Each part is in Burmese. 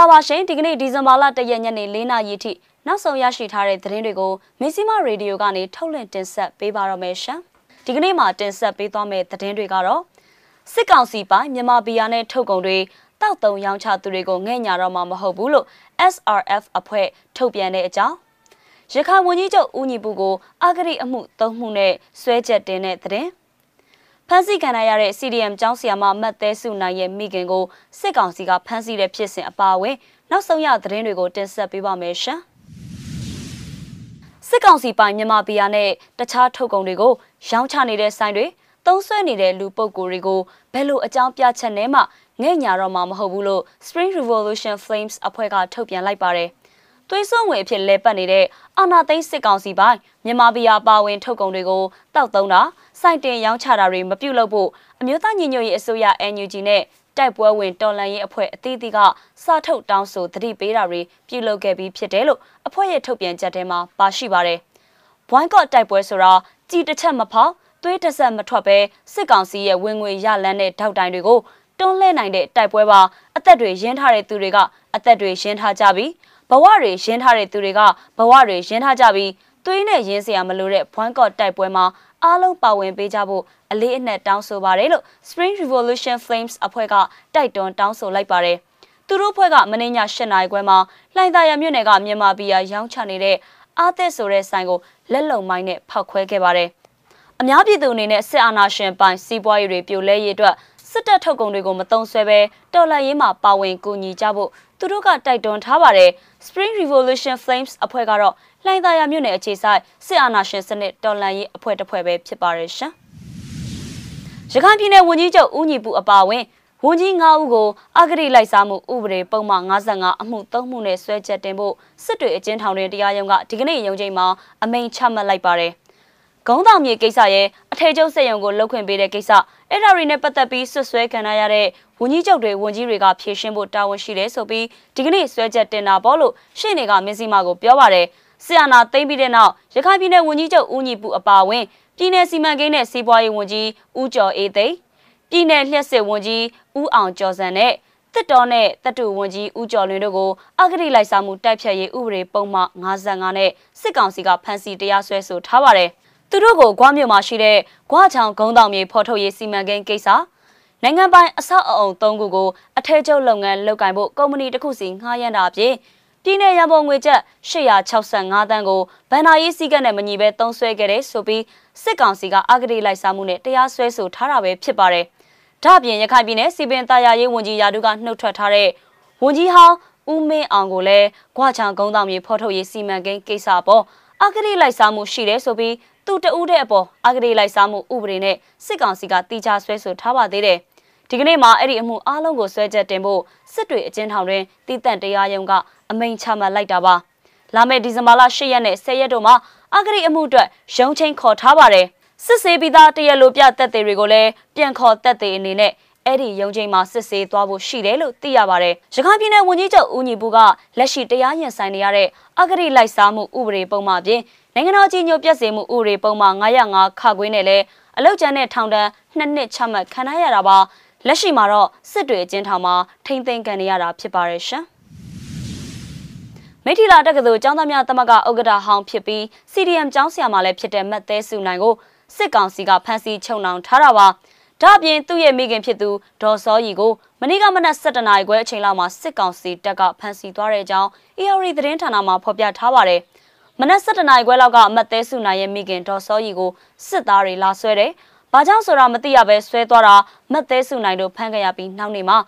္ဂလာပါရှင်ဒီကနေ့ဒီဇင်ဘာလ၁ရက်ညနေ၄နာရီထိနောက်ဆုံးရရှိထားတဲ့သတင်းတွေကိုမင်းစီမရေဒီယိုကနေထုတ်လွှင့်တင်ဆက်ပေးပါတော့မယ်ရှင်ဒီကနေ့မှာတင်ဆက်ပေးသွားမယ့်သတင်းတွေကတော့စစ်ကောင်စီပိုင်းမြန်မာပြည်ယာနဲ့ထုတ်ကုန်တွေတောက်တုံရောင်းချသူတွေကိုငဲ့ညာတော့မှမဟုတ်ဘူးလို့ SRF အဖွဲ့ထုတ်ပြန်တဲ့အကြောင်းရခိုင်ဝန်ကြီးချုပ်ဦးညီပူကိုအာဂရိအမှုသုံးမှုနဲ့ဆွဲချက်တင်တဲ့သတင်း ဖမ်းဆီးခံရတဲ့ CDM ကျောင်းဆရာမမတ်သေးစုနိုင်ရဲ့မိခင်ကိုစစ်ကောင်စီကဖမ်းဆီးတဲ့ဖြစ်စဉ်အပါအဝင်နောက်ဆုံးရသတင်းတွေကိုတင်ဆက်ပေးပါမယ်ရှင်။စစ်ကောင်စီပိုင်မြန်မာပြည်နဲ့တခြားထုတ်ကုန်တွေကိုရောင်းချနေတဲ့ဆိုင်တွေသုံးဆွဲနေတဲ့လူပုဂ္ဂိုလ်တွေကိုဘယ်လိုအကြောင်းပြချက်နဲ့မှငဲ့ညာတော့မှမဟုတ်ဘူးလို့ Spring Revolution Flames အဖွဲ့ကထုတ်ပြန်လိုက်ပါတယ်။ သွေးစွန်းဝင်အဖြစ်လဲပတ်နေတဲ့အာနာသိန်းစစ်ကောင်စီပိုင်းမြန်မာပြည်ပါဝင်ထုတ်ကုန်တွေကိုတောက်သုံးတာစိုက်တင်ရောင်းချတာတွေမပြုလုပ်ဖို့အမျိုးသားညီညွတ်ရေးအစိုးရ NUG နဲ့တိုက်ပွဲဝင်တော်လှန်ရေးအဖွဲ့အသီးသီးကစာထုတ်တောင်းဆိုသတိပေးတာတွေပြုလုပ်ခဲ့ပြီးဖြစ်တယ်လို့အဖွဲ့ရဲ့ထုတ်ပြန်ချက်ထဲမှာပါရှိပါတယ်။ဘွိုင်းကော့တိုက်ပွဲဆိုတာကြည်တစ်ချက်မဖောက်သွေးတစ်ဆက်မထွက်ပဲစစ်ကောင်စီရဲ့ဝင်ငွေရလန်းတဲ့ထောက်တိုင်တွေကိုတွန်းလှဲနိုင်တဲ့တိုက်ပွဲပါအသက်တွေရင်းထားတဲ့သူတွေကအသက်တွေရင်းထားကြပြီး ဘဝတွေရင်းထားတဲ့သူတွေကဘဝတွေရင်းထားကြပြီးသွေးနဲ့ရင်းစရာမလိုတဲ့ဘွိုင်းကော့တိုက်ပွဲမှာအားလုံးပါဝင်ပေးကြဖို့အလေးအနက်တောင်းဆိုပါတယ်လို့ Spring Revolution Flames အဖွဲ့ကတိုက်တွန်းတောင်းဆိုလိုက်ပါတယ်။သူတို့အဖွဲ့ကမင်းည၈နာရီခွဲမှာလှိုင်သာယာမြို့နယ်ကမြန်မာပြည်ရောင်းချနေတဲ့အားသက်ဆိုတဲ့ဆိုင်ကိုလက်လုံမိုင်းနဲ့ဖောက်ခွဲခဲ့ပါတယ်။အများပြည်သူအနေနဲ့စစ်အာဏာရှင်ပိုင်းစီးပွားရေးတွေပြိုလဲရေးအတွက် စစ်တပ်ထုတ်ကုန်တွေကိုမတုံ့ဆွဲပဲတော်လှန်ရေးမှာပါဝင်ကူညီကြဖို့သူတို့ကတိုက်တွန်းထားပါတယ်။ Spring Revolution Flames အဖွဲ့ကတော့လှိုင်သာယာမြို့နယ်အခြေစိုက်စစ်အာဏာရှင်စနစ်တော်လှန်ရေးအဖွဲ့တစ်ဖွဲ့ပဲဖြစ်ပါတယ်ရှင်။ရခိုင်ပြည်နယ်ဝန်ကြီးချုပ်ဦးညီပူအပါအဝင်ဝန်ကြီး9ဦးကိုအဂတိလိုက်စားမှုဥပဒေပုံမှန်55အမှု3မှုနဲ့ဆွဲချက်တင်ဖို့စစ်တွေအကျဉ်းထောင်တွင်တရားရုံးကဒီကနေ့ရုံးချိန်မှာအမိန့်ချမှတ်လိုက်ပါတယ်။ဂုံးတောင်မြေကိစ္စရဲ့အထည်ချုပ်စက်ရုံကိုလှုပ်ခွင့်ပေးတဲ့ကိစ္စ အဲ့ဒါတွေနဲ့ပတ်သက်ပြီးဆွဆွဲခံရတဲ့ဝန်ကြီးချုပ်တွေဝန်ကြီးတွေကဖြေရှင်းဖို့တာဝန်ရှိတယ်ဆိုပြီးဒီကနေ့ဆွဲချက်တင်တာပေါ့လို့ရှင်းနေကမင်းစီမာကိုပြောပါတယ်။ဆီယနာသိမ့်ပြီးတဲ့နောက်ရခိုင်ပြည်နယ်ဝန်ကြီးချုပ်ဦးညီပူအပါအဝင်ပြည်နယ်စီမံကိန်းနဲ့စီးပွားရေးဝန်ကြီးဦးကျော်အေးသိန်းပြည်နယ်လျှက်စစ်ဝန်ကြီးဦးအောင်ကျော်စံနဲ့တစ်တော်နဲ့တတူဝန်ကြီးဦးကျော်လွင်တို့ကိုအဂတိလိုက်စားမှုတိုက်ဖြတ်ရေးဥပဒေပုံမှန်55နဲ့စစ်ကောင်စီကဖမ်းဆီးတရားစွဲဆိုထားပါတယ်။ သူတို့ကိုဂွားမြို့မှာရှိတဲ့ဂွားချောင်ဂုံးတောင်မြေဖော်ထုတ်ရေးစီမံကိန်းကိစ္စနိုင်ငံပိုင်အဆောက်အအုံ၃ခုကိုအထည်ချုပ်လုပ်ငန်းလုပ်ကိုင်ဖို့ကုမ္ပဏီတစ်ခုစီငှားရမ်းတာအပြင်ပြည်내ရန်ပုံငွေကျပ်865တန်းကိုဗန်နာရေးစည်းကမ်းနဲ့မညီဘဲတုံးဆွဲခဲ့တဲ့ဆိုပြီးစစ်ကောင်စီကအဂတိလိုက်စားမှုနဲ့တရားစွဲဆိုထားတာပဲဖြစ်ပါတယ်။ဒါ့အပြင်ရခိုင်ပြည်နယ်စီပင်တာယာရေးဝန်ကြီးရာထူးကနှုတ်ထွက်ထားတဲ့ဝန်ကြီးဟောင်းဦးမင်းအောင်ကိုလည်းဂွချံကုန်းတောင်မြေဖော်ထုတ်ရေးစီမံကိန်းကိစ္စပေါ်အဂတိလိုက်စားမှုရှိတယ်ဆိုပြီး သူတဦးတဲ့အပေါ်အဂတိလိုက်စားမှုဥပဒေနဲ့စစ်ကောင်စီကတီချဆွဲဆိုထားပါသေးတယ်။ဒီကနေ့မှာအဲ့ဒီအမှုအလုံးကိုဆွဲချက်တင်ဖို့စစ်တွေအကျဉ်းထောင်တွင်တည်တံ့တရားရုံးကအမိန့်ချမှတ်လိုက်တာပါလာမယ့်ဒီဇင်ဘာလ10ရက်နဲ့10ရက်တို့မှာအဂရိအမှုအတွက်ရုံးချင်းခေါ်ထားပါတယ်စစ်ဆေးပြီးသားတရလိုပြတက်သေးတွေကိုလည်းပြန်ခေါ်တက်သေးအနေနဲ့ အဲ့ဒီရုံးချင်းမှာစစ်ဆေးသွားဖို့ရှိတယ်လို့သိရပါတယ်။ရခိုင်ပြည်နယ်ဝန်ကြီးချုပ်ဦးညီပူကလက်ရှိတရားရင်ဆိုင်နေရတဲ့အဂရိလိုက်စားမှုဥပဒေပုံမှန်ပြင်နိုင်ငံတော်ကြီးညိုပြည့်စည်မှုဥပဒေပုံမှန်905ခခွေးနဲ့လည်းအလောက်ကျန်တဲ့ထောင်ဒဏ်2နှစ်ချမှတ်ခံရတာပါ။လက်ရှိမှာတော့စစ်တွေအကျဉ်းထောင်မှာထိမ့်သိမ်းခံရတာဖြစ်ပါတယ်ရှင်။မိထီလာတက္ကသိုလ်ကျောင်းသားများသမဂ္ဂဥက္ကဋ္ဌဟောင်းဖြစ်ပြီး CDM ကျောင်းဆရာမလည်းဖြစ်တဲ့မတ်သေးစုနိုင်ကိုစစ်ကောင်စီကဖမ်းဆီးချုပ်နှောင်ထားတာပါ။ ဒါ့အပြင်သူ့ရဲ့မိခင်ဖြစ်သူဒေါ်စောရီကိုမနေ့ကမနက်7:00နာရီခွဲအချိန်လောက်မှာစစ်ကောင်စီတပ်ကဖမ်းဆီးသွားတဲ့အကြောင်း AR သတင်းဌာနမှဖော်ပြထားပါတယ်။မနက်7:00နာရီခွဲလောက်ကမတ်သေးစုနိုင်ရဲ့မိခင်ဒေါ်စောရီကိုစစ်သားတွေလာဆွဲတယ်။ဘာကြောင့်ဆိုတာမသိရဘဲဆွဲသွားတာမတ်သေးစုနိုင်တို့ဖမ်းခဲ့ရပြီးနောက်နေ့မှာ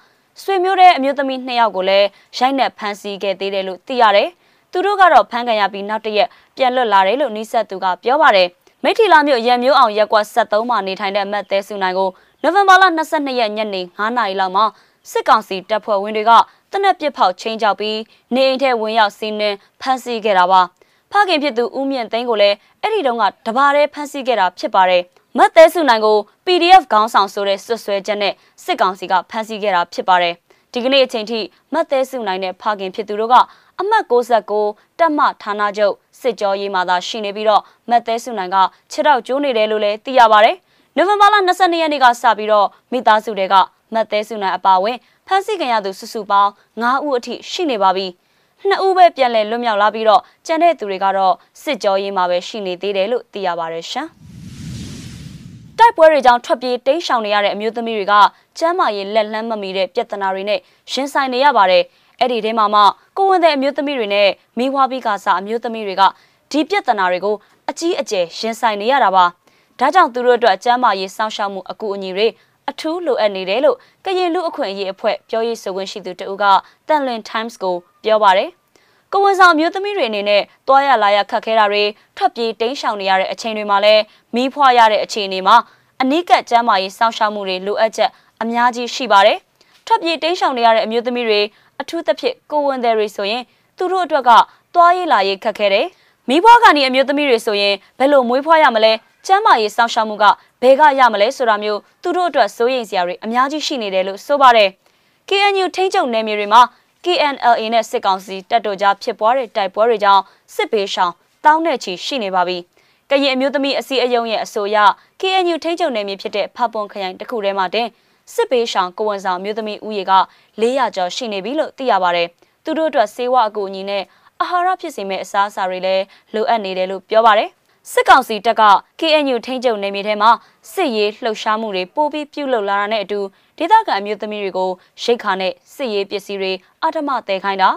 ဆွေမျိုးတဲ့အမျိုးသမီးနှစ်ယောက်ကိုလည်းရိုက်နှက်ဖမ်းဆီးခဲ့သေးတယ်လို့သိရတယ်။သူတို့ကတော့ဖမ်းခံရပြီးနောက်တရက်ပြန်လွတ်လာတယ်လို့နှိဆက်သူကပြောပါတယ်။ မိထီလာမြို့ရန်မျိုးအောင်ရက်ကွက်73မှာနေထိုင်တဲ့မတ်သေးစုနိုင်ကိုနိုဝင်ဘာလ22ရက်ညနေ9နာရီလောက်မှာစစ်ကောင်စီတပ်ဖွဲ့ဝင်တွေကတနက်ပစ်ဖောက်ချင်းကြောက်ပြီးနေအိမ်ထဲဝင်ရောက်စီးနှင်းဖမ်းဆီးခဲ့တာပါ။ဖခင်ဖြစ်သူဦးမြင့်သိန်းကိုလည်းအဲ့ဒီတုန်းကတဘာရဲဖမ်းဆီးခဲ့တာဖြစ်ပါတယ်။မတ်သေးစုနိုင်ကို PDF ခေါင်းဆောင်ဆိုတဲ့ဆွဆွဲချက်နဲ့စစ်ကောင်စီကဖမ်းဆီးခဲ့တာဖြစ်ပါတယ်။ဒီကနေ့အချိန်ထိမတ်သေးစုနိုင်တဲ့ဖခင်ဖြစ်သူတို့က အမှတ်69တက်မဌာနချုပ်စစ်ကြောရေးမှာသာရှိနေပြီးတော့မတ်သေးစုနိုင်ကခြေထောက်ကျိုးနေတယ်လို့လည်းသိရပါတယ်။နိုဝင်ဘာလ22ရက်နေ့ကစပြီးတော့မိသားစုတွေကမတ်သေးစုနိုင်အပါအဝင်ဖမ်းဆီးခံရသူစုစုပေါင်း9ဦးအထိရှိနေပါပြီ။နှစ်ဦးပဲပြန်လည်လွတ်မြောက်လာပြီးတော့ကျန်တဲ့သူတွေကတော့စစ်ကြောရေးမှာပဲရှိနေသေးတယ်လို့သိရပါတယ်ရှင်။တိုက်ပွဲတွေကြောင့်ထွက်ပြေးတိမ်းရှောင်နေရတဲ့အမျိုးသမီးတွေကကျမ်းမာရေးလက်လန်းမမီတဲ့ပြဿနာတွေနဲ့ရင်ဆိုင်နေရပါတယ်။ အဲ့ဒီထဲမှာမှကိုဝန်တဲ့အမျိုးသမီးတွေနဲ့မိဘပြီးကစားအမျိုးသမီးတွေကဒီပြဿနာတွေကိုအကြီးအကျယ်ရင်ဆိုင်နေရတာပါ။ဒါကြောင့်သူတို့အတွက်ကျမ်းမာရေးစောင့်ရှောက်မှုအကူအညီတွေအထူးလိုအပ်နေတယ်လို့ကရင်လူအခွင့်အရေးအဖွဲ့ပြောရေးဆိုခွင့်ရှိသူတဦးကတန်လွင် Times ကိုပြောပါတယ်။ကိုဝန်ဆောင်မျိုးသမီးတွေအနေနဲ့တွားရလာရခက်ခဲတာတွေထွက်ပြေးတိမ်းရှောင်နေရတဲ့အချိန်တွေမှာလည်းမီးဖွားရတဲ့အခြေအနေမှာအနိကကျမ်းမာရေးစောင့်ရှောက်မှုတွေလိုအပ်ချက်အများကြီးရှိပါတယ်။ ထွက်ပြေးတိမ်းရှောင်နေရတဲ့အမျိုးသမီးတွေအထူးသဖြင့်ကိုဝန်တွေဆိုရင်သူတို့အတွက်ကတွားရလာရေးခက်ခဲတယ်။မိဘကနေအမျိုးသမီးတွေဆိုရင်ဘယ်လိုမွေးဖွားရမလဲကျမ်းမာရေးစောင့်ရှောက်မှုကဘယ်ကရမလဲဆိုတာမျိုးသူတို့အတွက်စိုးရိမ်စရာတွေအများကြီးရှိနေတယ်လို့ဆိုပါတယ်။ KNU ထိန်းချုပ်နယ်မြေတွေမှာ KNLA နဲ့စစ်ကောင်စီတပ်တို့ကြားဖြစ်ပွားတဲ့တိုက်ပွဲတွေကြောင့်စစ်ဘေးရှောင်တောင်းနဲ့ချီရှိနေပါပြီ။ကရင်အမျိုးသမီးအစည်းအရုံးရဲ့အဆိုအရ KNU ထိန်းချုပ်နယ်မြေဖြစ်တဲ့ဖပွန်ခရိုင်တစ်ခုထဲမှာတင် စစ်ဘေးရှောင်ကိုဝန်ဆောင်မျိုးသမီးဦးရေက400ကျော်ရှိနေပြီလို့သိရပါတယ်။သူတို့အတွက်စေဝအကူအညီနဲ့အာဟာရဖြစ်စေမဲ့အစားအစာတွေလည်းလိုအပ်နေတယ်လို့ပြောပါတယ်။စစ်ကောင်စီတပ်က KNU ထိန်းချုပ်နယ်မြေထဲမှာစစ်ရေးလှုပ်ရှားမှုတွေပိုပြီးပြုလုပ်လာတာနဲ့အတူဒေသခံအမျိုးသမီးတွေကိုရိတ်ခါနဲ့စစ်ရေးပစ္စည်းတွေအထမတဲခိုင်းတာ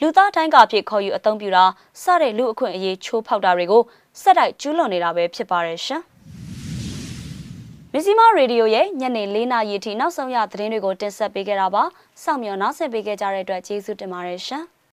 လူသားတိုင်းကဖြစ်ခေါ်ယူအသုံးပြုတာစတဲ့လူအခွင့်အရေးချိုးဖောက်တာတွေကိုစက်တိုက်ကျူးလွန်နေတာပဲဖြစ်ပါတယ်ရှင်။ မဇီမာရေဒီယိုရဲ့ညနေ၄နာရီထိနောက်ဆုံးရသတင်းတွေကိုတင်ဆက်ပေးခဲ့တာပါ။စောင့်မျှော်နောက်ဆက်ပေးခဲ့ကြတဲ့အတွက်ကျေးဇူးတင်ပါတယ်ရှင်။